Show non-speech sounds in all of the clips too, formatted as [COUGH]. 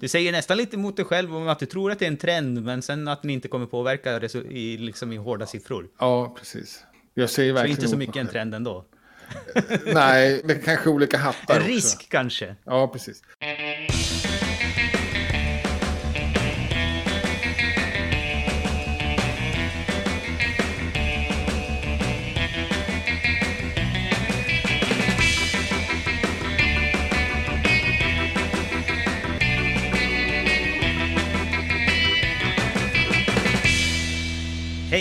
Du säger nästan lite emot dig själv om att du tror att det är en trend, men sen att den inte kommer påverka i, liksom i hårda siffror. Ja, precis. Jag säger verkligen Så inte så mycket en trend ändå. Nej, det kanske olika hattar En risk också. kanske. Ja, precis.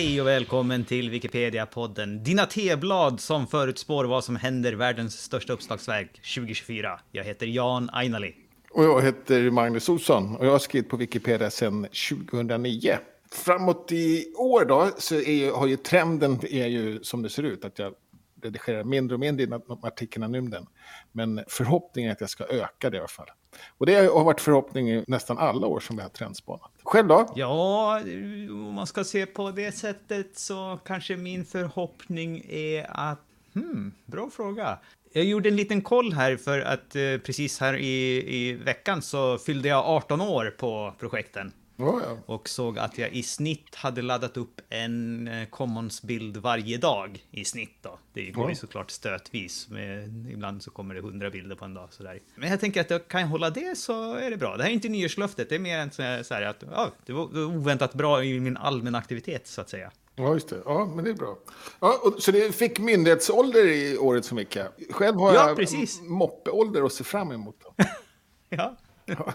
Hej och välkommen till Wikipedia-podden, dina teblad som förutspår vad som händer världens största uppslagsverk 2024. Jag heter Jan Ainali. Och jag heter Magnus Olsson och jag har skrivit på Wikipedia sedan 2009. Framåt i år då så är, har ju trenden är ju som det ser ut att jag redigerar mindre och mindre i artiklarna nu. Men förhoppningen är att jag ska öka det i alla fall. Och det har varit förhoppning i nästan alla år som vi har trendspanat. Själv då? Ja, om man ska se på det sättet så kanske min förhoppning är att... Hmm, bra fråga. Jag gjorde en liten koll här för att eh, precis här i, i veckan så fyllde jag 18 år på projekten. Oh, ja. Och såg att jag i snitt hade laddat upp en eh, Commons-bild varje dag i snitt då. Det går ju såklart stötvis, men ibland så kommer det hundra bilder på en dag sådär. Men jag tänker att jag kan hålla det så är det bra. Det här är inte nyårslöftet, det är mer så här att ja, det var oväntat bra i min allmänna aktivitet så att säga. Ja, just det. Ja, men det är bra. Ja, och, så det fick myndighetsålder i året som gick. Själv har ja, jag precis. moppeålder att se fram emot. [LAUGHS] ja. ja.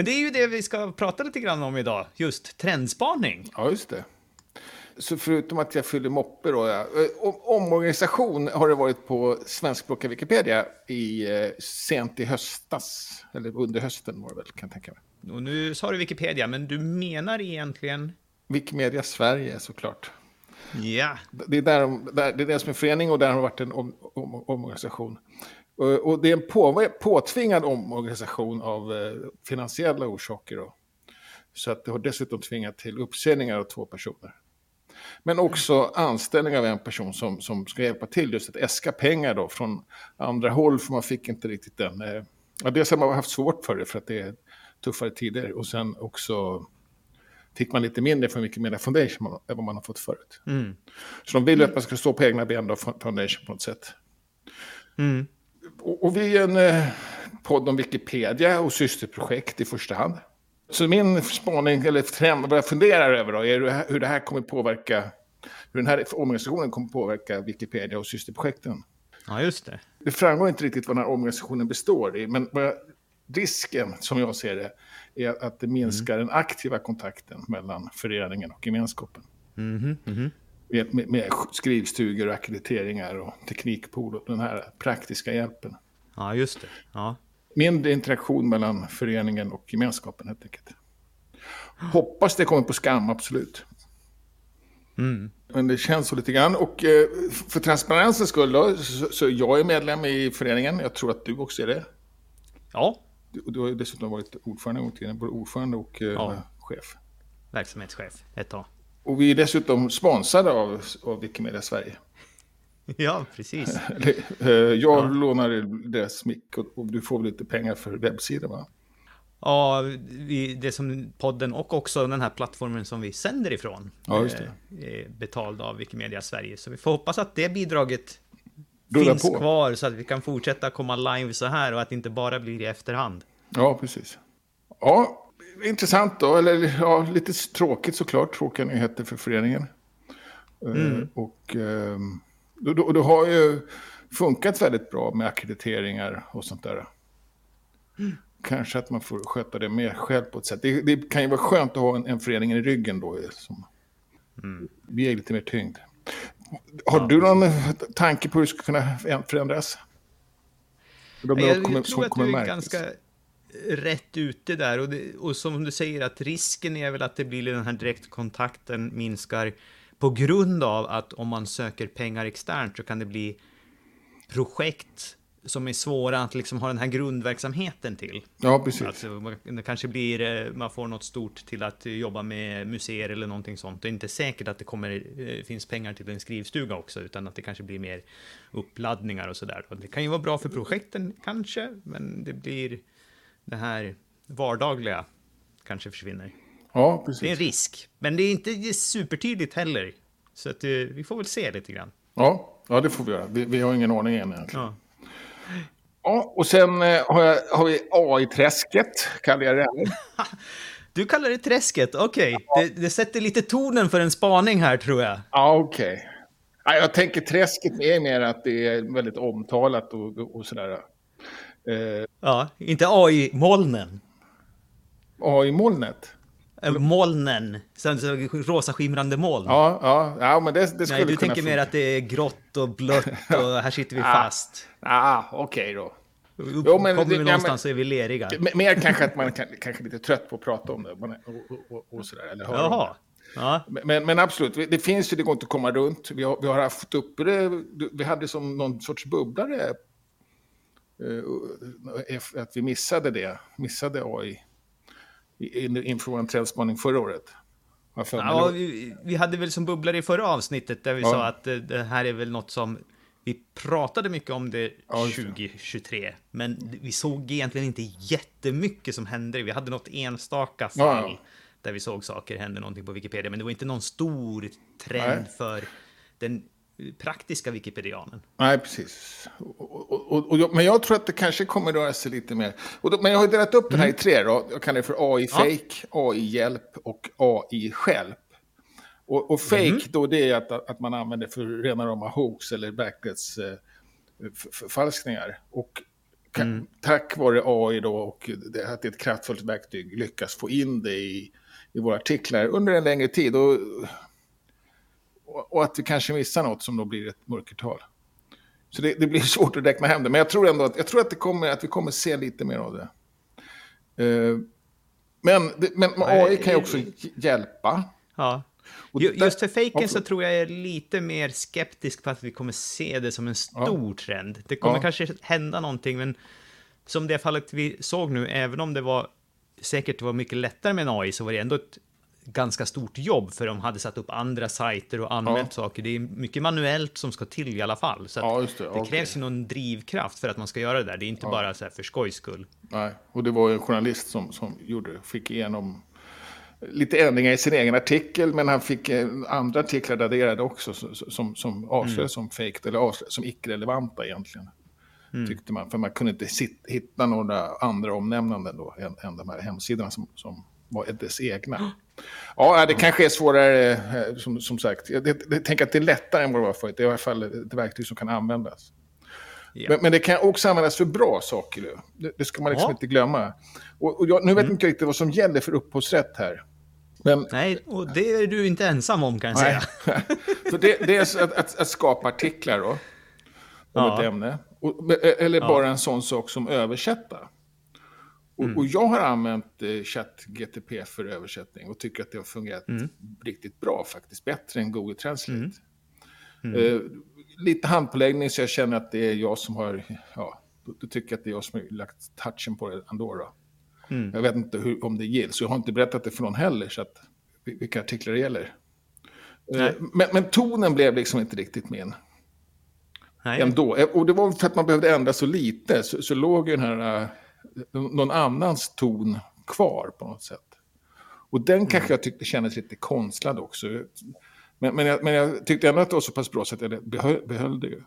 Men det är ju det vi ska prata lite grann om idag, just trendspaning. Ja, just det. Så förutom att jag fyller moppe då, ja. Eh, omorganisation har det varit på svenskspråkiga Wikipedia i eh, sent i höstas, eller under hösten var det väl, kan jag tänka mig. Och nu sa du Wikipedia, men du menar egentligen? Wikimedia Sverige såklart. Ja. Det är, där, där, det är det som är förening och där har det varit en om, om, omorganisation. Eh, och det är en på, påtvingad omorganisation av eh, finansiella orsaker. Då. Så att det har dessutom tvingat till uppsägningar av två personer. Men också anställning av en person som, som ska hjälpa till just att äska pengar då från andra håll för man fick inte riktigt den. Eh, ja, dels har man haft svårt för det för att det är tuffare tider och sen också fick man lite mindre från Wikimedia Foundation än vad man har fått förut. Mm. Så de vill att man ska stå på egna ben då, Foundation på något sätt. Mm och, och vi är en eh, podd om Wikipedia och systerprojekt i första hand. Så min spaning, eller trend, vad jag funderar över då, är hur det här kommer påverka, hur den här omorganisationen kommer påverka Wikipedia och systerprojekten. Ja, just det. Det framgår inte riktigt vad den här omorganisationen består i, men risken, som jag ser det, är att det minskar mm. den aktiva kontakten mellan föreningen och gemenskapen. Mm. Mm -hmm med, med skrivstugor akkrediteringar och teknikpool och den här praktiska hjälpen. Ja, just det. Ja. Mindre interaktion mellan föreningen och gemenskapen helt enkelt. Hoppas det kommer på skam, absolut. Mm. Men det känns så lite grann. Och eh, för transparensens skull då, så jag är medlem i föreningen. Jag tror att du också är det. Ja. Du, har dessutom varit ordförande mot tiden, både ordförande och eh, ja. chef. Verksamhetschef ett tag. Och vi är dessutom sponsrade av, av Wikimedia Sverige. [LAUGHS] Ja, precis. [LAUGHS] Eh, jag ja. lånar deras mick och du får lite pengar för webbsidan va? Ja, vi, det som podden och också den här plattformen som vi sänder ifrån ja, just det. är betald av Wikimedia Sverige. Så vi får hoppas att det bidraget finns på. kvar så att vi kan fortsätta komma live så här och att det inte bara blir i efterhand. Ja, precis. Ja, intressant då, eller ja, lite tråkigt såklart, tråkiga nyheter för föreningen. Eh, mm. och då, då, då, har ju funkat väldigt bra med akkrediteringar och sånt där. Mm. Kanske att man får sköta det mer själv på ett sätt. Det, det kan ju vara skönt att ha en, en förening i ryggen då. Som mm. Vi är lite mer tyngd. Har du någon tanke på hur det ska kunna förändras? De jag, kommer, tror att du är ganska rätt ute där. Och, det, och som du säger, att risken är väl att det blir den här direktkontakten minskar på grund av att om man söker pengar externt så kan det bli projekt som är svåra att liksom ha den här grundverksamheten till. Ja, precis. Alltså, det kanske blir, eh, man får något stort till att jobba med museer eller någonting sånt. Det är inte säkert att det kommer, eh, finns pengar till en skrivstuga också, utan att det kanske blir mer uppladdningar och sådär. Det kan ju vara bra för projekten kanske, men det blir det här vardagliga kanske försvinner. Ja, precis. Det är en risk, men det är inte supertydligt heller. Så att, vi får väl se lite grann. Ja, ja det får vi göra. Vi, vi har ingen aning än egentligen. Ja. Ja, och sen eh, har, jag, har vi AI-träsket, kallar jag det. [LAUGHS] Du kallar det träsket, okej. Okay. Ja. Det, det, sätter lite tonen för en spaning här tror jag. Ja, okej. Okay. Ja, jag tänker träsket är mer att det är väldigt omtalat och, och sådär. Eh. Ja, inte AI-molnen. AI-molnet? Molnen, så, så, rosa skimrande moln. Ja, ja, ja men det, det skulle Nej, du tänker mer att det är grått och blött [LAUGHS] och här sitter vi fast. Ja, okej okay då. Jo, men, Kommer vi någonstans ja, men, så är vi leriga. Mer kanske att man kan, kanske är lite trött på att prata om det. Och, och, och, och sådär, eller Jaha. Ja. Men, men, absolut, det finns ju, det går inte att komma runt. Vi har, vi har haft uppe det, vi hade som någon sorts bubblare. Eh, att vi missade det, missade AI inför vår trendspaning förra året. Ja, vi, vi, hade väl som bubblare i förra avsnittet där vi ja. sa att det, det, här är väl något som vi pratade mycket om det ja, 2023, men vi såg egentligen inte jättemycket som hände. Vi hade något enstaka fall ja, där vi såg saker hända någonting på Wikipedia, men det var inte någon stor trend Nej. för den praktiska wikipedianen. Nej, precis. Och, och, och, men jag tror att det kanske kommer röra sig lite mer. Då, men jag har delat upp mm. den här i mm. tre. Då. Jag kallar det för AI-fake, ja. AI-hjälp och AI-hjälp. Och, och fake mm. då det är att, att man använder för rena rama hoax eller verklighetsförfalskningar. Eh, och mm. tack vare AI då och det, att det är ett kraftfullt verktyg lyckas få in det i, i våra artiklar under en längre tid. Och, och att vi kanske missar något som då blir ett mörkertal. Så det, det, blir [LAUGHS] svårt att räkna hem det. Men jag tror ändå att, jag tror att, det kommer, att vi kommer se lite mer av det. Uh, men, det, men AI kan ju också hjälpa. Ja. Just för fejken så tror jag är lite mer skeptisk på att vi kommer se det som en stor ja. trend. Det kommer ja. kanske hända någonting, men som det fallet vi såg nu, även om det var säkert var mycket lättare med en AI, så var det ändå ett ganska stort jobb, för de hade satt upp andra sajter och anmält ja. saker. Det är mycket manuellt som ska till i alla fall. Så ja, det. det okay. krävs ju någon drivkraft för att man ska göra det där. Det är inte ja. bara så här för skojs skull. Nej, och det var en journalist som, som gjorde, fick igenom lite ändringar i sin egen artikel, men han fick eh, andra artiklar raderade också som, som avslöjades mm. som fejk eller som icke-relevanta egentligen. Mm. Tyckte man, för man kunde inte hitta några andra omnämnanden då än, än de här hemsidorna som, som var dess egna. Ja, det kanske är svårare, eh, som, som sagt. Jag, jag tänker att det är lättare än vad det var förut. Det är i alla fall ett verktyg som kan användas. Ja. Men, men, det kan också användas för bra saker. Det, det ska man liksom ja. inte glömma. Och, och jag, nu vet mm. inte riktigt vad som gäller för upphovsrätt här. Men, Nej, och det är du inte ensam om kan jag säga. [LAUGHS] så det, det är att, att, att, skapa artiklar då, om ja. ett ämne. Och, eller bara en sån sak som översätta. Och, mm. och, jag har använt eh, ChatGTP för översättning och tycker att det har fungerat mm. riktigt bra faktiskt. Bättre än Google Translate. Mm. mm. Eh, lite handpåläggning så jag känner att det är jag som har, ja, då, tycker jag att det är jag som har lagt touchen på det ändå. Då. Mm. Jag vet inte hur, om det gills, jag har inte berättat det för någon heller, så att, vilka artiklar det gäller. Eh, men, men, tonen blev liksom inte riktigt min. Nej. Ändå. Eh, och det var för att man behövde ändra så lite, så, så låg ju den här någon annans ton kvar på något sätt. Och den kanske mm. jag tyckte kändes lite konstlad också. Men, men, jag, men jag tyckte ändå att det var så pass bra så att jag behöll, behöll det ju.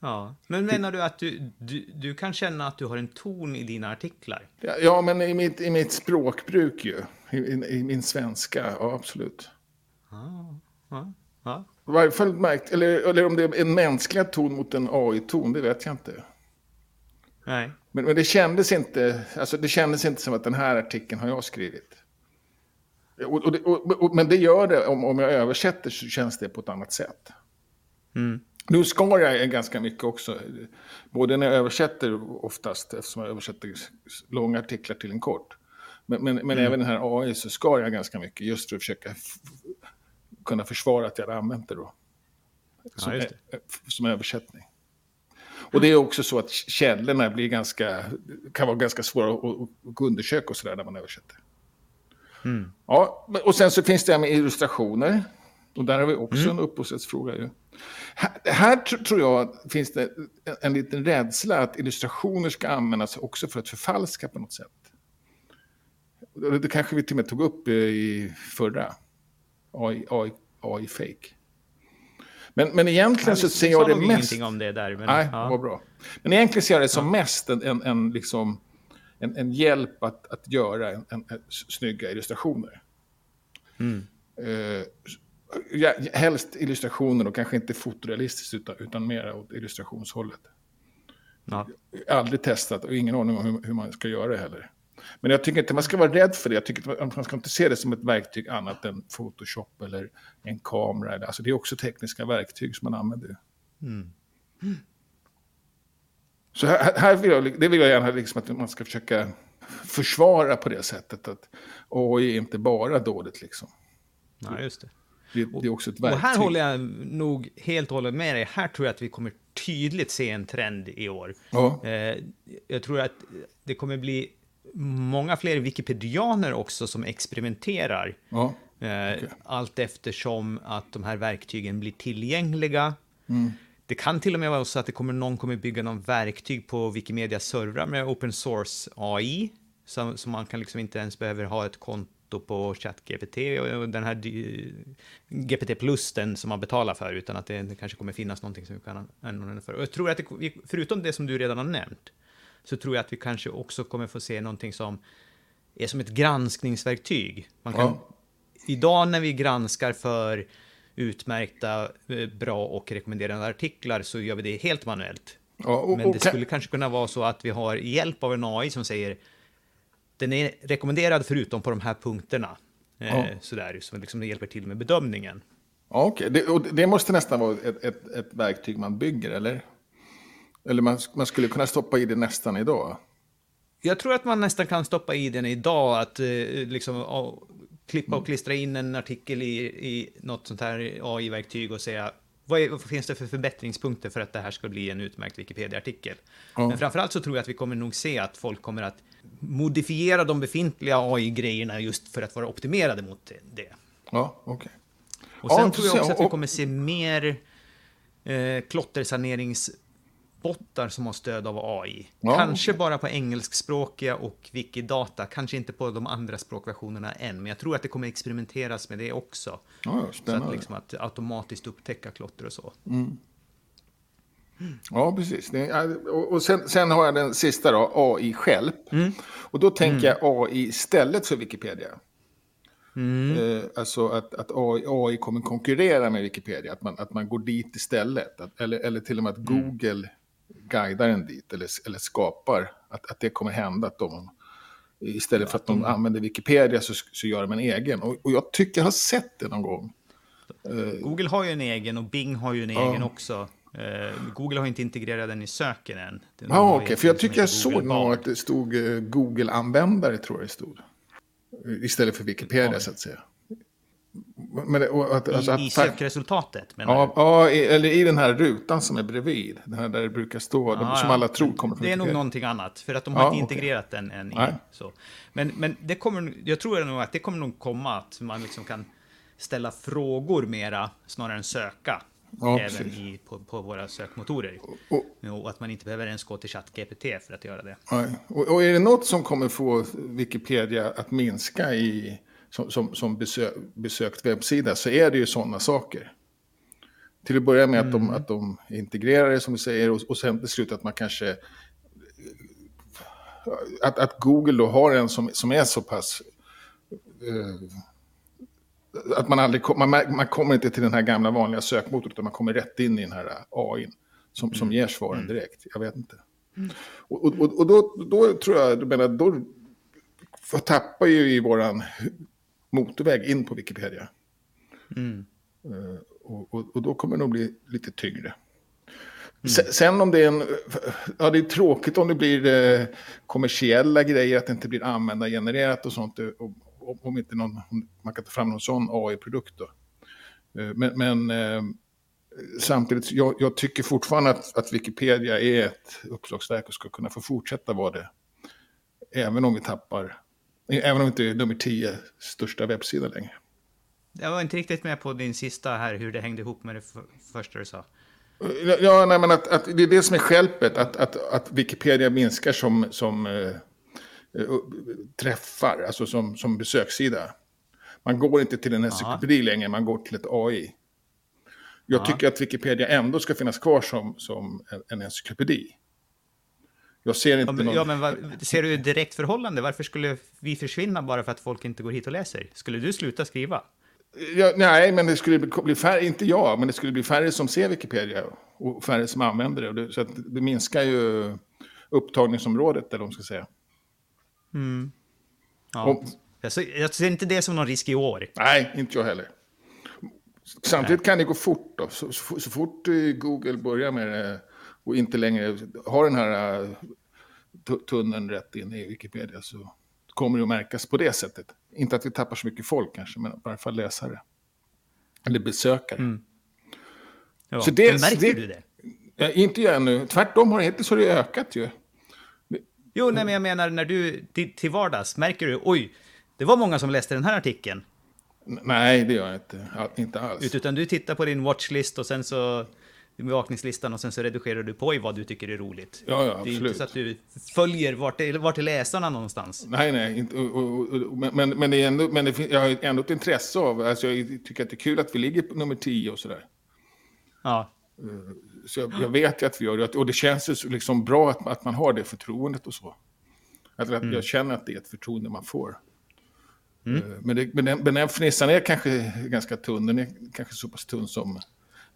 Ja, men menar du att du, du, du kan känna att du har en ton i dina artiklar? Ja, ja men i mitt, i mitt språkbruk ju. I, i, i min svenska, ja absolut. Ja, ja, ja. I varje fall märkt, eller, eller om det är en mänsklig ton mot en AI-ton, det vet jag inte. Nej. Men, men, det, kändes inte, alltså det kändes inte som att den här artikeln har jag skrivit. Och, och, och, men det gör det, om, om jag översätter så känns det på ett annat sätt. Mm. Nu skar jag ganska mycket också. Både när jag översätter oftast, eftersom jag översätter långa artiklar till en kort. Men, men, men mm. även den här AI så skar jag ganska mycket just för att försöka kunna försvara att jag hade använt det då. Som, ja, det. som översättning. Och det är också så att källorna blir ganska, kan vara ganska svåra att, undersöka och sådär när man översätter. Mm. Ja, och sen så finns det här med illustrationer. Och där har vi också mm. en upphovsrättsfråga. Ju. Här, här tror jag finns det en, en liten rädsla att illustrationer ska användas också för att förfalska på något sätt. Det kanske vi till och med tog upp i förra. AI, AI, AI fake. Men, men egentligen så ser jag det mest... om det där. Men, Nej, ja. vad bra. Men egentligen ser jag det som ja. mest en, en, en, liksom, en, en hjälp att, att göra en, en, en snygga illustrationer. Mm. Uh, ja, helst illustrationer och kanske inte fotorealistiskt utan, utan mer åt illustrationshållet. Ja. Aldrig testat och ingen aning om hur, hur man ska göra det heller. Men jag tycker inte man ska vara rädd för det. Jag tycker att man ska inte se det som ett verktyg annat än Photoshop eller en kamera. Alltså det är också tekniska verktyg som man använder. Mm. Så här, här, vill jag, det vill jag gärna liksom att man ska försöka försvara på det sättet. Att AI är inte bara dåligt liksom. Nej, just det. Det, det, är också ett verktyg. Och här håller jag nog helt och hållet med dig. Här tror jag att vi kommer tydligt se en trend i år. Ja. Eh, jag tror att det kommer bli många fler wikipedianer också som experimenterar. Ja, eh, okay. Allt eftersom att de här verktygen blir tillgängliga. Mm. Det kan till och med vara så att det kommer, någon kommer bygga någon verktyg på Wikimedias servrar med open source AI. Så, så man kan liksom inte ens behöver ha ett konto på ChatGPT och den här GPT plus den som man betalar för, utan att det, det kanske kommer finnas någonting som vi kan använda för. Och jag tror att det, förutom det som du redan har nämnt, så tror jag att vi kanske också kommer få se någonting som är som ett granskningsverktyg. Man kan, ja. Idag när vi granskar för utmärkta, eh, bra och rekommenderade artiklar så gör vi det helt manuellt. Ja, och, Men det skulle kanske kunna vara så att vi har hjälp av en AI som säger den är rekommenderad förutom på de här punkterna. Eh, ja. sådär, som liksom hjälper till med bedömningen. Ja, Okej, okay. det, det, måste nästan vara ett, ett, ett verktyg man bygger, eller? Eller man, man skulle kunna stoppa i det nästan idag? Jag tror att man nästan kan stoppa i den idag, att eh, liksom klippa och klistra in en artikel i, i något sånt här AI-verktyg och säga vad, är, vad, finns det för förbättringspunkter för att det här ska bli en utmärkt Wikipedia-artikel? Ja. Men framförallt så tror jag att vi kommer nog se att folk kommer att modifiera de befintliga AI-grejerna just för att vara optimerade mot det. Ja, okej. Okay. Och sen ja, tror jag också att vi kommer se mer eh, klottersanerings bottar som har stöd av AI. Ja, kanske bara på engelskspråkiga och Wikidata, kanske inte på de andra språkversionerna än, men jag tror att det kommer experimenteras med det också. Ja, så att, liksom, att automatiskt upptäcka klotter och så. Mm. Ja, precis. och sen, sen, har jag den sista då, AI själv. Mm. Och då tänker mm. jag AI istället för Wikipedia. Mm. Eh, alltså att, att AI, AI, kommer konkurrera med Wikipedia, att man, att man går dit istället. Att, eller, eller till och med att mm. Google guidar en dit eller, eller skapar att, att det kommer hända. Att de, istället för att de använder Wikipedia så, så gör de en egen. Och, och jag tycker jag har sett det någon gång. Eh, Google har ju en egen och Bing har ju en ja. egen också. Uh, Google har inte integrerat den i söken än. Ja, ah, okej. Okay. För jag tycker jag såg nog att det stod uh, Google-användare, tror jag det stod. Istället för Wikipedia, ja. så att säga. Men det, att, alltså, I, I sökresultatet? Ja, ja, eller i den här rutan som är bredvid. Den här där det brukar stå, ah, som alla tror kommer från Det är nog någonting annat, för att de har ja, inte okay. integrerat den än. I, så. Men, men det kommer, jag tror nog att det kommer nog komma att man liksom kan ställa frågor mera, snarare än söka. Ja, även i, på, på, våra sökmotorer. Och, och, och, att man inte behöver ens gå till ChatGPT för att göra det. Och, och är det något som kommer få Wikipedia att minska i som, som, som besö, besökt webbsida så är det ju sådana saker. Till att börja med mm. att, de, mm. att de integrerar det som du säger och, och sen till slut att man kanske... Att, att Google då har en som, som är så pass... Uh, att man aldrig man, man kommer inte till den här gamla vanliga sökmotorn utan man kommer rätt in i den här AI som, som mm. ger svaren mm. direkt. Jag vet inte. Mm. Och, och, och då, då tror jag, menar, då tappar ju i våran motorväg in på Wikipedia. Mm. Uh, och, och, och, då kommer det nog bli lite tyngre. Mm. Sen om det är en... Ja, det är tråkigt om det blir eh, kommersiella grejer, att det inte blir användargenererat och sånt. Och, om inte någon, man kan ta fram någon sån AI-produkt då. Eh, men, men eh, samtidigt, jag, jag tycker fortfarande att, att, Wikipedia är ett uppslagsverk och ska kunna få fortsätta vara det. Även om vi tappar, även om inte är nummer tio största webbsida längre. Jag var inte riktigt med på din sista här, hur det hängde ihop med det första du sa. Ja, nej, men att, att det är det som är skälpet, att, att, att Wikipedia minskar som, som eh, träffar, alltså som, som besökssida. Man går inte till en encyklopedi längre, man går till ett AI. Jag Aha. tycker att Wikipedia ändå ska finnas kvar som, som en, en encyklopedi. Jag ser inte ja, men, någon... ja, men vad, ser du direkt förhållande? Varför skulle vi försvinna bara för att folk inte går hit och läser? Skulle du sluta skriva? Ja, nej, men det skulle bli färre, inte jag, men det skulle bli färre som ser Wikipedia och färre som använder det. Så det minskar ju upptagningsområdet, eller vad man ska säga. Mm. Ja. Och, jag, ser, jag ser inte det som någon risk i år. Nej, inte jag heller. Samtidigt nej. kan det gå fort då. Så, så, så, fort Google börjar med det och inte längre har den här uh, tunneln rätt in i Wikipedia så kommer det att märkas på det sättet. Inte att vi tappar så mycket folk kanske, men i alla fall läsare. Eller besökare. Mm. Ja. Så det, men märker det, du det? Inte jag ännu. Tvärtom har det hittills har det ökat ju. Jo, nej, men jag menar när du till vardags, märker du, oj, det var många som läste den här artikeln. Nej, det gör jag inte. Inte alls. Utan du tittar på din watchlist och sen så bevakningslistan och sen så redigerar du på i vad du tycker är roligt. Ja, ja, absolut. Det är inte så att du följer vart vart är läsarna någonstans. Nej, nej, inte, och, och, och, men, men, det är ändå, men det, jag har ändå ett intresse av, alltså jag tycker att det är kul att vi ligger på nummer 10 och sådär. Ja. Eh, så jag, jag, vet ju att vi gör det, och det känns liksom bra att, att man har det förtroendet och så. Att, mm. Jag känner att det är ett förtroende man får. Mm. Eh, men, det, men, den, men den fnissan är kanske ganska tunn, den är kanske så pass tunn som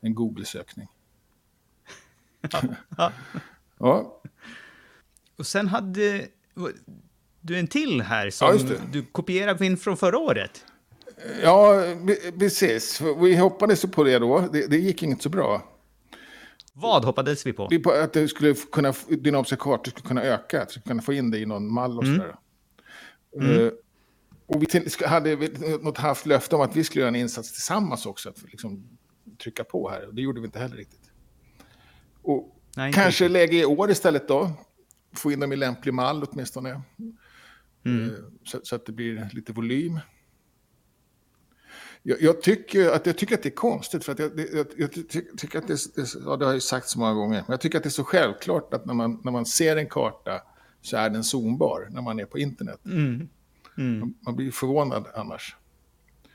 en Google-sökning. Ja. ja. Och sen hade du en till här som ja, du kopierade in från förra året. Ja, precis. Vi hoppades på det då. Det, det gick inte så bra. Vad hoppades vi på? Vi på att det skulle kunna, dynamiska kartor skulle kunna öka. Att vi skulle kunna få in det i någon mall och mm. sådär. Mm. Uh, och vi hade något haft löfte om att vi skulle göra en insats tillsammans också. Att liksom trycka på här. Och det gjorde vi inte heller riktigt. Och Nej, kanske inte. läge i år istället då. Få in dem i lämplig mall åtminstone. Mm. Uh, så, så att det blir lite volym. Jag, jag, tycker att, jag tycker att det är konstigt, för att jag, jag, jag tycker att det, det, ja, det har jag sagt så många gånger, men jag tycker att det är så självklart att när man, när man ser en karta så är den zonbar när man är på internet. Mm. Mm. Man, man, blir förvånad annars.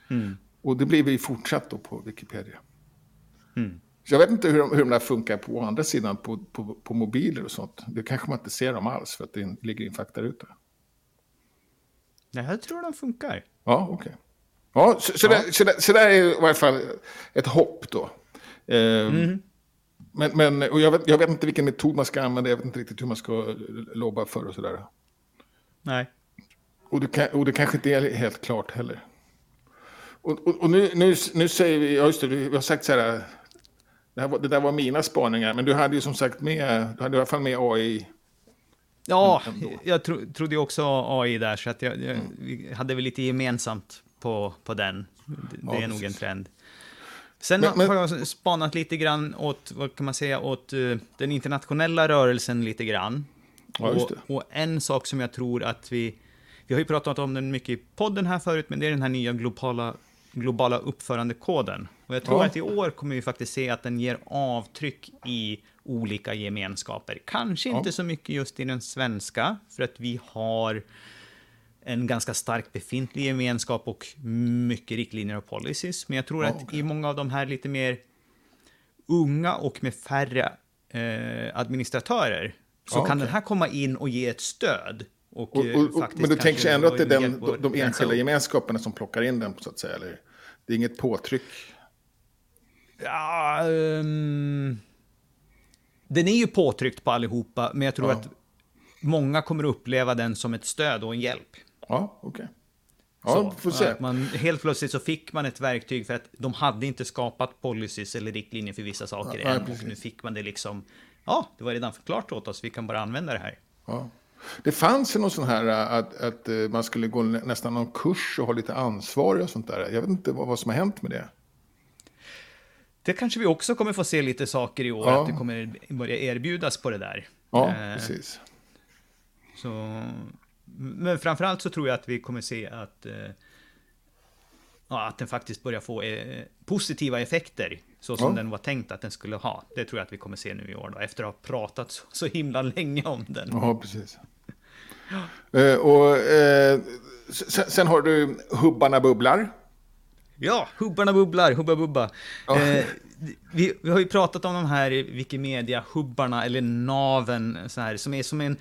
Mm. Och det blir vi fortsatt då på Wikipedia. Mm. Jag vet inte hur de, hur de där funkar på andra sidan på, på, på mobiler och sånt. Det kanske man inte ser dem alls för att det ligger i en faktaruta. Nej, jag tror de funkar. Ja, okej. Okay. Ja, så, så, ja. Där, så, där, så där är i varje fall ett hopp då. Eh, mm. Men, men och jag, vet, jag vet inte vilken metod man ska använda, jag vet inte riktigt hur man ska lobba för och sådär. Nej. Och det, och det kanske inte är helt klart heller. Och, och, och nu, nu, nu säger vi, ja just det, vi har sagt så här, det, här var, det där var mina spaningar, men du hade ju som sagt med, du hade i alla fall med AI. Ja, jag tro, trodde ju också AI där, så att jag, jag mm. hade väl lite gemensamt på, på den. Det, ja, är nog en trend. Sen men, men, har jag spanat lite grann åt, vad kan man säga, åt uh, den internationella rörelsen lite grann. Ja, och, och, en sak som jag tror att vi, vi har ju pratat om den mycket i podden här förut, men det är den här nya globala, globala uppförandekoden. Och jag tror ja. att i år kommer vi faktiskt se att den ger avtryck i olika gemenskaper. Kanske inte så mycket just i den svenska, för att vi har en ganska stark befintlig gemenskap och mycket riktlinjer och policies. Men jag tror ja, att okay. i många av de här lite mer unga och med färre eh, administratörer så ja, kan okay. den här komma in och ge ett stöd. Och, och, och, och men du tänker ändå att det är den, de, de enskilda gemenskaperna som plockar in den, så att säga? Eller? Det är inget påtryck? Ja, um, den är ju påtryckt på allihopa, men jag tror ja. att många kommer uppleva den som ett stöd och en hjälp. Ja, okej. Okay. Ja, så, får se. Man, helt plötsligt så fick man ett verktyg för att de hade inte skapat policies eller riktlinjer för vissa saker ja, än. Ja, och nu fick man det liksom, ja, det var redan förklart åt oss, vi kan bara använda det här. Ja. Det fanns ju någon sån här äh, att, att äh, man skulle gå nästan någon kurs och ha lite ansvar och sånt där. Jag vet inte vad, vad som har hänt med det. det kanske vi också kommer få se lite saker i år, Ja. att det kommer börja erbjudas på det det Ja, Eh, precis. Så, men framförallt så tror jag att vi kommer se att, eh, ja, att den faktiskt börjar få eh, positiva effekter. Så som Ja. den var tänkt att den skulle ha. Det tror jag att vi kommer se nu i år då, efter att ha pratat så, så himla länge om den. Ja, precis. Eh, och eh, sen, sen har du Hubbarna Bubblar. Ja, hubbarna bubblar, hubba bubba. Ja. Eh, vi, vi har ju pratat om de här Wikimedia-hubbarna, eller naven, så här, som är som en,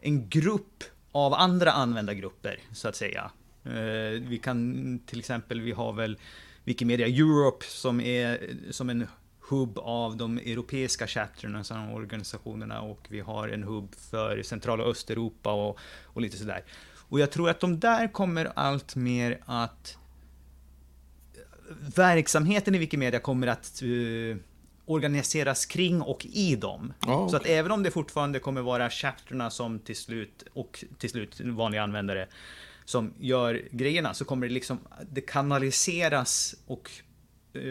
en grupp av andra användargrupper, så att säga. Eh, vi kan till exempel, vi har väl Wikimedia Europe som är som en hubb av de europeiska chapterna, så här, organisationerna, och vi har en hubb för centrala Östeuropa och, och lite sådär. Och jag tror att de där kommer allt mer att verksamheten i Wikimedia kommer att eh, organiseras kring och i dem. Ja, Så att även om det fortfarande kommer vara chapterna som till slut, och till slut vanliga användare, som gör grejerna, så kommer det liksom, det kanaliseras och eh,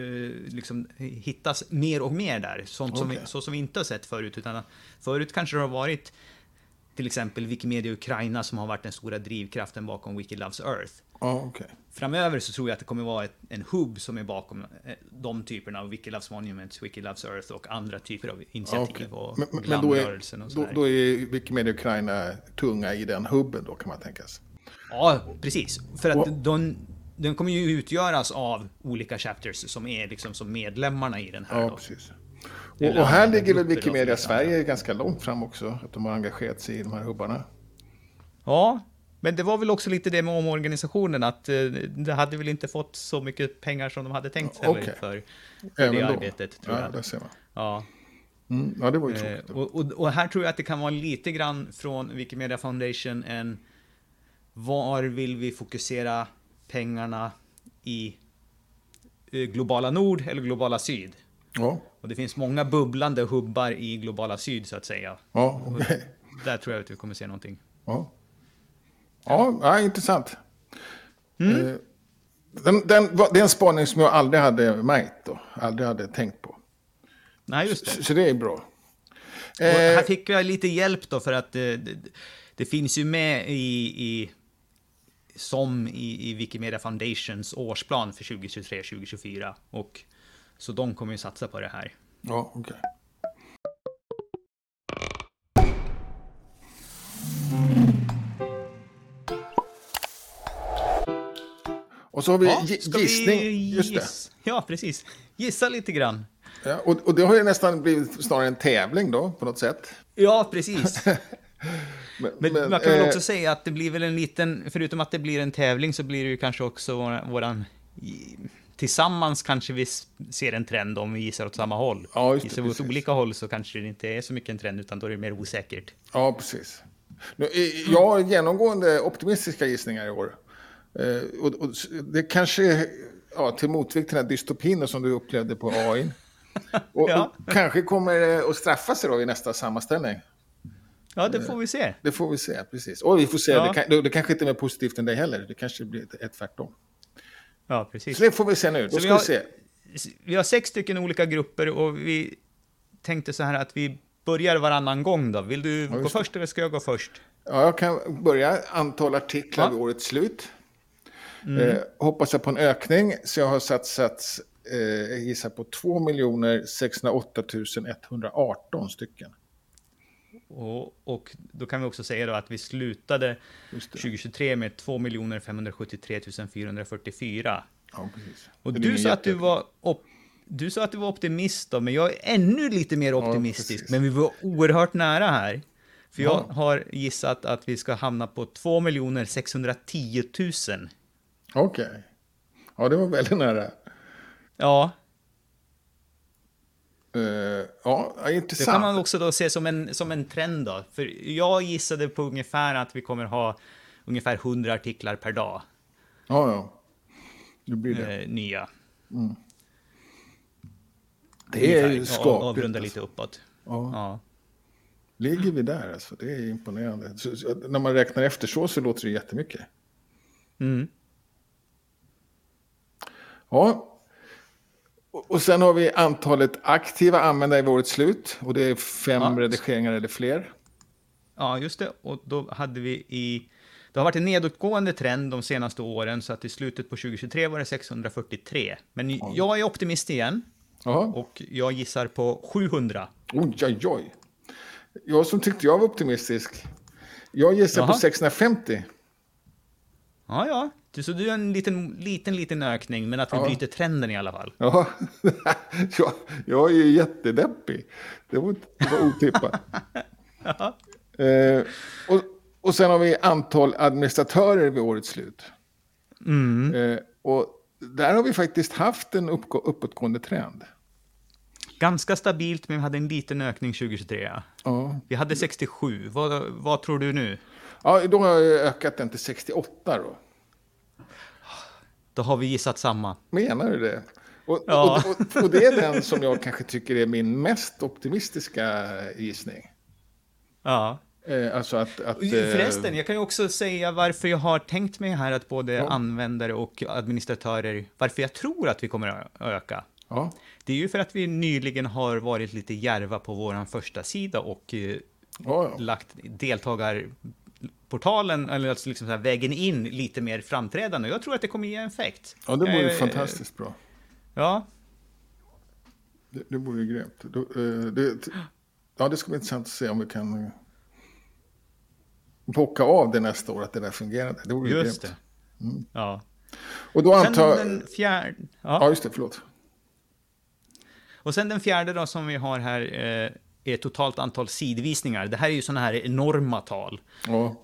liksom hittas mer och mer där. Sånt som vi, så som vi inte har sett förut. Utan förut kanske det har varit till exempel Wikimedia Ukraina som har varit den stora drivkraften bakom Wiki Loves Earth. Ja, okej. Framöver så tror jag att det kommer vara ett, en hubb som är bakom eh, de typerna av Wiki Loves Monuments, Wiki Loves Earth och andra typer av initiativ okej. och Men, men då, är, då, då är Wikimedia Ukraina tunga i den hubben då kan man tänka sig. Ja, precis. För att Och- de, den kommer ju utgöras av olika chapters som är liksom som medlemmarna i den här. Ja, då. precis. Och, och här ligger väl Wikimedia Sverige ganska långt fram också, att de har engagerat sig i de här hubbarna. Ja, men det var väl också lite det med omorganisationen, att eh, det hade väl inte fått så mycket pengar som de hade tänkt sig Okej. för, för Även det då. arbetet, tror ja, jag. där ser man. Ja. Mm, ja, det var ju Eh, tråkigt. och, och, och här tror jag att det kan vara lite grann från Wikimedia Foundation en var vill vi fokusera pengarna i eh, globala nord eller globala syd? Ja, Och det finns många bubblande hubbar i globala syd så att säga. ja, okej. Där tror jag att vi kommer se någonting. Ja. Ja, ja, intressant. Mm. Eh, Den, den, det är en spaning som jag aldrig hade märkt då. Aldrig hade tänkt på. Nej, just det. Så, så det är bra. Och här Eh, fick jag lite hjälp då för att det, det, det finns ju med i, i som i, i Wikimedia Foundations årsplan för 2023-2024. Och så de kommer ju satsa på det här. ja, okej. Och så har vi ska gissning. Vi Just det. giss- Ja, precis. Gissa lite grann. Ja, och, och det har ju nästan blivit snarare en tävling då, på något sätt. Ja, precis. [LAUGHS] Men, Men, men, man kan väl eh, också säga att det blir väl en liten, förutom att det blir en tävling så blir det ju kanske också våran, våran tillsammans kanske vi ser en trend om vi gissar åt samma håll. Ja, just det, Gissar vi åt olika håll så kanske det inte är så mycket en trend utan då är det mer osäkert. Ja, precis. Eh, jag har genomgående optimistiska gissningar i år. Eh, och, och det kanske ja, till motvikt till den här dystopin som du upplevde på AI. [LAUGHS] Och, Ja. och kanske kommer det att straffa sig då i nästa sammanställning. Ja, det får vi se. Det får vi se, precis. Och vi får se, Ja. det, kan, det, det kanske inte är mer positivt än det heller. Det kanske blir ett, ett tvärtom. Ja, precis. Så det får vi se nu. Då Så ska vi har- vi se. Vi har sex stycken olika grupper och vi tänkte så här att vi börjar varannan gång då. Vill du gå just det. först eller ska jag gå först? Ja, jag kan börja. Antal artiklar Ja. Mm. vid årets slut. Eh, hoppas jag på en ökning, så jag har satsat, eh, gissar på 2 608 118 stycken. Och, och då kan vi också säga då att vi slutade Just det. 2023 med 2 573 444. Ja, precis. Och Det du sa, att du, var op- du sa att du var optimist då, men jag är ännu lite mer optimistisk. precis. men vi var oerhört nära här. För jag Ja. har gissat att vi ska hamna på 2 610 000. Okej. Ja, det var väldigt nära. Ja, Eh, ja, ja, det intressant. kan man också då se som en, som en trend då. För jag gissade på ungefär att vi kommer ha ungefär 100 artiklar per dag, Ja, ja. Det blir det. eh, nya. det är ju Ungefär, skapligt. Avrunda alltså. lite uppåt. Ja. Ja. Ligger vi där alltså? Det är imponerande. Så, när man räknar efter så, så låter det jättemycket. Mm. Ja. Och, sen har vi antalet aktiva användare vid årets slut. Och det är fem Ja. redigeringar eller fler. Ja, just det. Och då hade vi i... Det har varit en nedåtgående trend de senaste åren, så att i slutet på 2023 var det 643. Men jag är optimist igen, Jaha. och jag gissar på 700. Oj, oj, oj. Jag som tyckte jag var optimistisk. Jag gissar på Jaha. 650. Ja, ja. Så du är en liten, liten, liten ökning, men att vi Ja. bryter trenden i alla fall. Ja, [LAUGHS] jag, jag är ju jättedeppig. Det var, det var otippat. [LAUGHS] eh, och, och sen har vi antal administratörer vid årets slut. Eh, och där har vi faktiskt haft en uppgå, uppåtgående trend. Ganska stabilt, men vi hade en liten ökning 2023. ja. Ja. Vi hade 67. Vad, vad tror du nu? Ja, då har jag ökat den till 68 då. Då har vi gissat samma. Menar du det? Och, Ja. och, och, och det är den som jag kanske tycker är min mest optimistiska gissning. Ja. Eh, alltså att... att eh, Förresten, jag kan ju också säga varför jag har tänkt mig här att både Ja. användare och administratörer, varför jag tror att vi kommer att öka. Ja, Det är ju för att vi nyligen har varit lite järva på vår första sida och eh, ja, lagt deltagarportalen, eller alltså liksom så här, vägen in, lite mer framträdande. Jag tror att det kommer ge effekt. ja det vore ju Eh, fantastiskt bra. Ja, Det, det vore ju grymt. Eh, det, ja, det ska bli intressant att se om vi kan eh, bocka av det nästa år, att det där fungerade. Det vore ju just grymt. det. Ja. Och då antar... den fjärde... Ja. Ja, just det, förlåt. Och sen den fjärde då som vi har här eh, är totalt antal sidvisningar. Det här är ju sådana här enorma tal. Ja,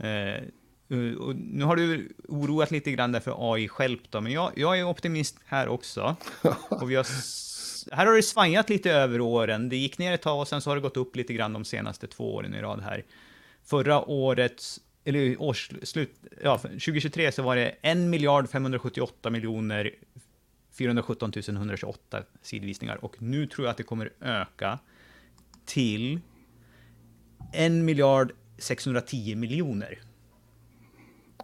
Eh, nu har du oroat lite grann där för AI själv då, men jag, jag är optimist här också. [LAUGHS] Och vi har, här har det svajat lite över åren. Det gick ner ett tag och sen så har det gått upp lite grann de senaste två åren i rad här. Förra året, eller årsslut, ja, 2023 så var det 1 miljard 578 miljoner 417 128 sidvisningar och nu tror jag att det kommer öka till 1 miljard 610 miljoner.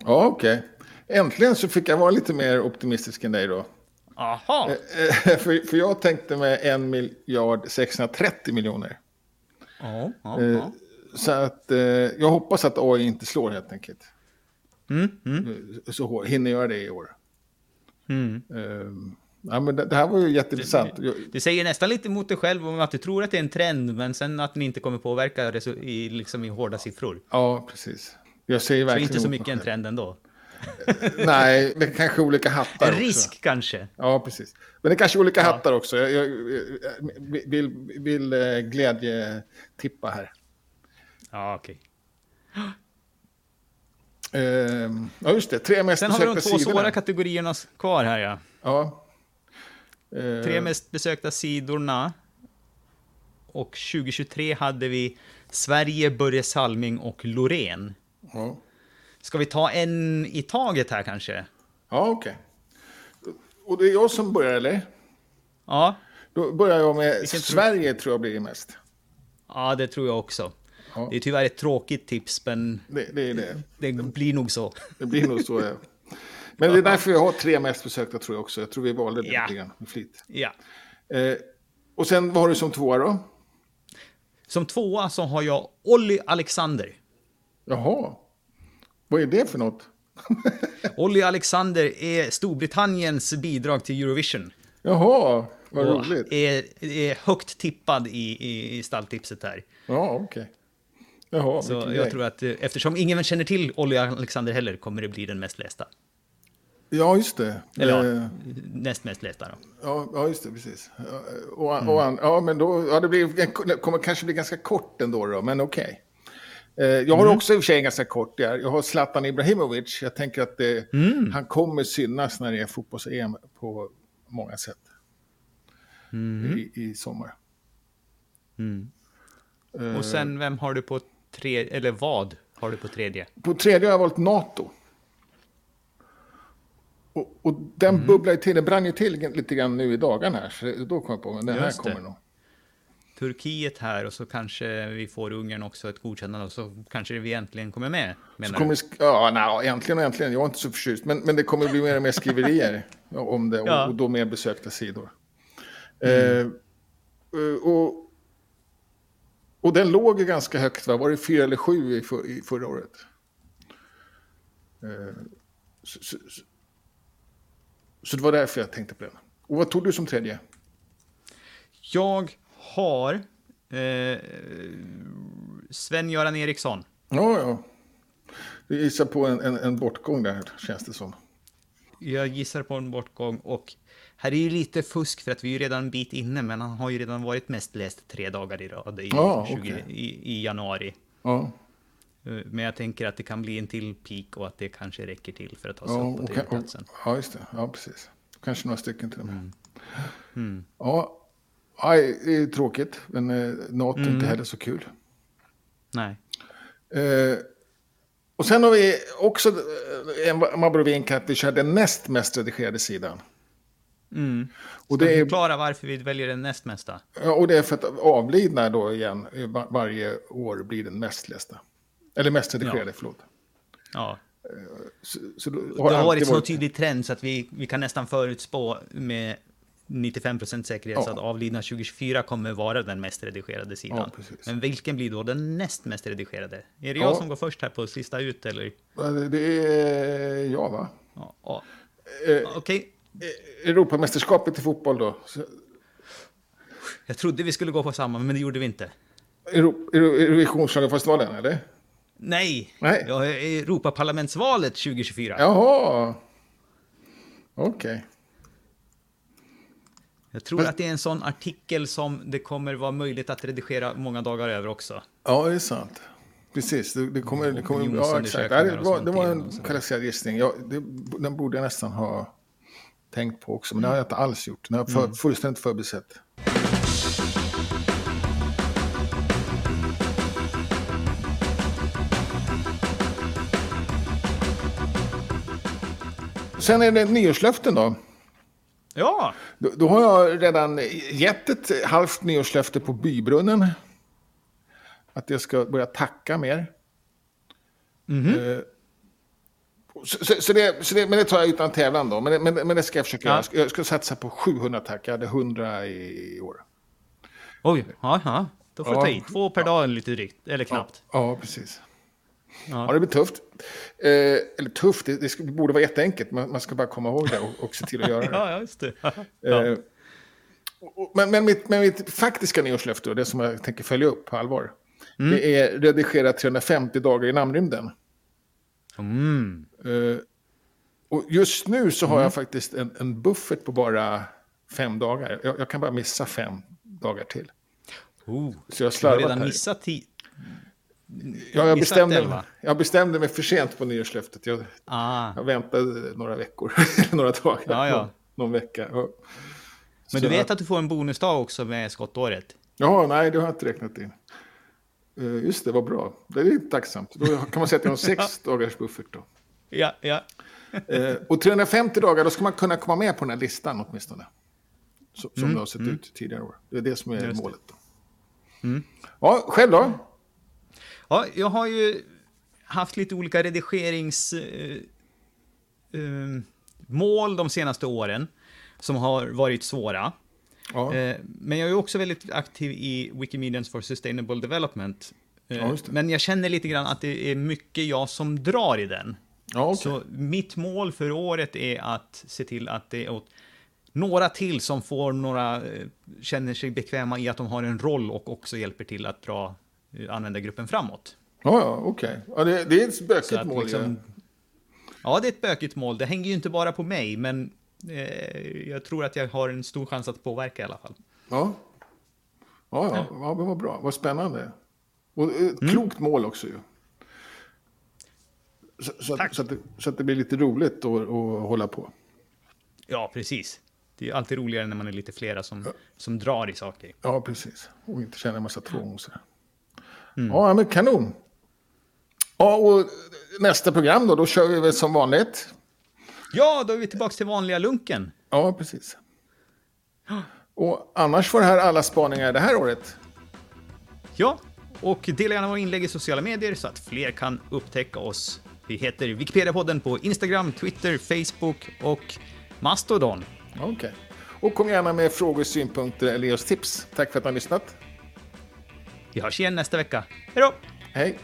ja okej. Äntligen så fick jag vara lite mer optimistisk än dig då. Aha! Eh, för, för jag tänkte med en miljard 630 miljoner. Ja, ja, Eh, ja. Så att eh, jag hoppas att AI inte slår helt enkelt. Mm, mm, Eh, Så hinner göra det i år. mm. Eh, Ja, men det, det här var ju jätteintressant. Jag- Du säger nästan lite mot dig själv om att du tror att det är en trend, men sen att den inte kommer påverka i, liksom i hårda siffror. Ja, precis. Jag säger Så verkligen inte så mycket en trend ändå. [LAUGHS] Nej, det kanske olika hattar En också. risk kanske. Ja, precis. Men det är kanske olika Ja. hattar också. Jag, jag, jag vill, vill eh, glädjetippa här. Ja, okej. Ehm, ja, just det. Tre mest Sen har vi de två sidorna. svåra kategorierna kvar här, ja. Ja. Eh, Tre mest besökta sidorna. Och 2023 hade vi Sverige, Börje Salming och Loreen. Ja, Ska vi ta en i taget här kanske? ja okej. Och det är jag som börjar, eller? Ja, Då börjar jag med Vilken Sverige, tror jag blir mest. ja det tror jag också. Ja. Det är tyvärr ett tråkigt tips, men Det, det det. det blir nog så. Det blir nog så. Ja. Men det är därför jag har tre mest besökta, tror jag också. Jag tror vi valde det Ja. lite grann med flit. Ja. Eh, och sen, vad har du som tvåa då? Som tvåa så har jag Olli Alexander. Jaha. Vad är det för något? [LAUGHS] Olli Alexander är Storbritanniens bidrag till Eurovision. Jaha, vad Och roligt. Är, är högt tippad i, i, i stalltipset här. Ja, okej. Jaha, Så jag grej. tror att eh, eftersom ingen känner till Olli Alexander heller kommer det bli den mest lästa. Ja, just det. Eller Eh, ja, näst mest lästa då. ja, ja, just det, precis. Och, Mm. och, ja, men då, ja, det, blir, det kommer kanske bli ganska kort ändå, då, men okej. Eh, Jag har Mm. också i och för sig ganska kort där. Jag har Zlatan Ibrahimovic. Jag tänker att det, Mm. han kommer synas när det är fotbolls-EM på många sätt i, i sommar. Eh, Och sen, vem har du på tre, eller vad har du på tredje? På tredje har jag valt NATO. Och, och den Mm. bubblar ju till, den brann ju till lite grann nu i dagarna här. Så då kom jag på, men den här Just det. kommer nog. Turkiet här och så kanske vi får Ungern också ett godkännande och så kanske vi äntligen kommer med. Så kommer, sk- ja, nej, äntligen och äntligen. Jag är inte så förtjust. Men, men det kommer bli mer och mer skriverier [LAUGHS] om det och, Ja. och då mer besökta sidor. Eh, och, och den låg ju ganska högt, va? var det fyra eller sju i, för, i förra året? Eh, så, så, så, det var därför jag tänkte på den. Och vad tog du som tredje? Jag har eh, Sven-Göran Eriksson. Ja, ja. Du gissar på en, en, en bortgång där, känns det som. Jag gissar på en bortgång och här är ju lite fusk för att vi är ju redan en bit inne, men han har ju redan varit mest läst tre dagar i rad i, Ja, 20, okej. i, i januari. Ja, Men jag tänker att det kan bli en till peak och att det kanske räcker till för att ta sig ja, upp på tredjeplatsen. ja, just det. Ja, precis. Kanske några stycken till och med. Mm. Ja, aj, det är tråkigt, men eh, något är Mm. inte heller så kul. Nej. Eh, och sen har vi också eh, en abrovink att vi kör den näst mest redigerade sidan. Mm. Och det, är, förklara varför vi väljer den näst mesta? ja, och det är för att avlidna då igen eh, var, varje år blir den mest lästa. Eller mest redigerade, förlåt. Ja. Så, så då Det har har varit så varit- tydlig trend så att vi, vi kan nästan förutspå med 95% säkerhet Ja. så att avlidna 2024 kommer vara den mest redigerade Ja, sidan. precis. Men vilken blir då den näst mest redigerade? Är det Ja. jag som går först här på sista ut eller? Ja, det- är jag, va? Ja, ja. Eh, Okej, Europamästerskapet i fotboll då. Så- jag trodde vi skulle gå på samma, men det gjorde vi inte. Euro- Euro- Eurovisionsschlagerfestivalen, eller? Nej, Nej. Ja, Europaparlamentsvalet 2024. Jaha. Okej. Jag tror att det är en sån artikel som det kommer vara möjligt att redigera många dagar över också. Ja, det är sant. Precis, det, det kommer... Det kommer ja, exakt. Det, var, det var en kvalificerad gissning. Ja, det, den borde jag nästan ha tänkt på också, men det har jag inte alls gjort. Den har jag Mm. för, fullständigt förbisett. Sen är det nyårslöften då. Ja, Då, då har jag redan gett ett halvt nyårslöfte på bybrunnen. Att jag ska börja tacka mer. Eh, så, så, så, det, så det, men det tar jag utan tävlan då. Men, det- men, men det ska jag försöka Ja. göra. Jag ska, jag ska satsa på 700 tack. Jag hade 100 i, i år. oj, ja, ja. Då får Ja. du ta i. Två per dag lite drygt, eller knappt. Ja, precis. Ja. Ja, det blir tufft. Eh, eller tufft, det, det, borde vara jätteenkelt. Man, man ska bara komma ihåg det och, och se till att göra det. [LAUGHS] Ja, ja, just det. Ja. Eh, och- och- Men, men, mitt, men mitt faktiska nyårslöfte, det som jag tänker följa upp på allvar, Mm. det är redigera 350 dagar i namnrymden. Mm. Eh, och just nu så har jag faktiskt en, en buffert på bara fem dagar. Jag, jag kan bara missa fem dagar till. Oh. Så jag har redan här. missat tid. Ja, jag, bestämde, jag bestämde mig för sent på nyårslöftet. Jag, Ah. jag väntade några veckor, [LAUGHS] några dagar, Ja, ja. Någon, någon vecka. Ja. Men du vet att du får en bonusdag också med skottåret? Ja, nej, det har jag inte räknat in. Eh, just det, vad bra. Det är tacksamt. Då kan man säga att jag har [LAUGHS] sex dagars buffert då. Ja, ja. Eh, och 350 dagar, då ska man kunna komma med på den här listan åtminstone. Så, som det har sett ut tidigare år. Det är det som är Mm, Just målet. Då. Ja, själv då? Ja, jag har ju haft lite olika redigerings... eh, eh, de senaste åren som har varit svåra. Ja, Eh, Men jag är också väldigt aktiv i Wikimedians for Sustainable Development. Ja. Men jag känner lite grann att det är mycket jag som drar i den. ja okej. Så mitt mål för året är att se till att det är några till som får några, känner sig bekväma i att de har en roll och också hjälper till att dra användargruppen framåt. Ja, ja, okej. Ja, det, det är ett bökigt mål. liksom, ja. ja, det är ett bökigt mål. Det hänger ju inte bara på mig, men eh, jag tror att jag har en stor chans att påverka i alla fall. Ja. Ja, ja, ja, men vad bra. Vad spännande. Och eh, ett Mm. klokt mål också ju. Så, så, att, så, att det, så att det blir lite roligt att, att hålla på. Ja, precis. Det är alltid roligare när man är lite flera som, som drar i saker. Ja, precis. Och inte känna en massa tvång och sådär. Mm. Ja, men kanon. Ja, och nästa program då, då kör vi väl som vanligt. Ja, då är vi tillbaka till vanliga lunken. Ja, precis. Och annars får det här alla spaningar det här året. Ja, och dela gärna våra inlägg i sociala medier så att fler kan upptäcka oss. Vi heter Wikipedia-podden på Instagram, Twitter, Facebook och Mastodon. Okej. Och kom gärna med frågor, synpunkter eller ge oss tips. Tack för att ni har lyssnat. Vi hörs igen nästa vecka. Hej då! Hej!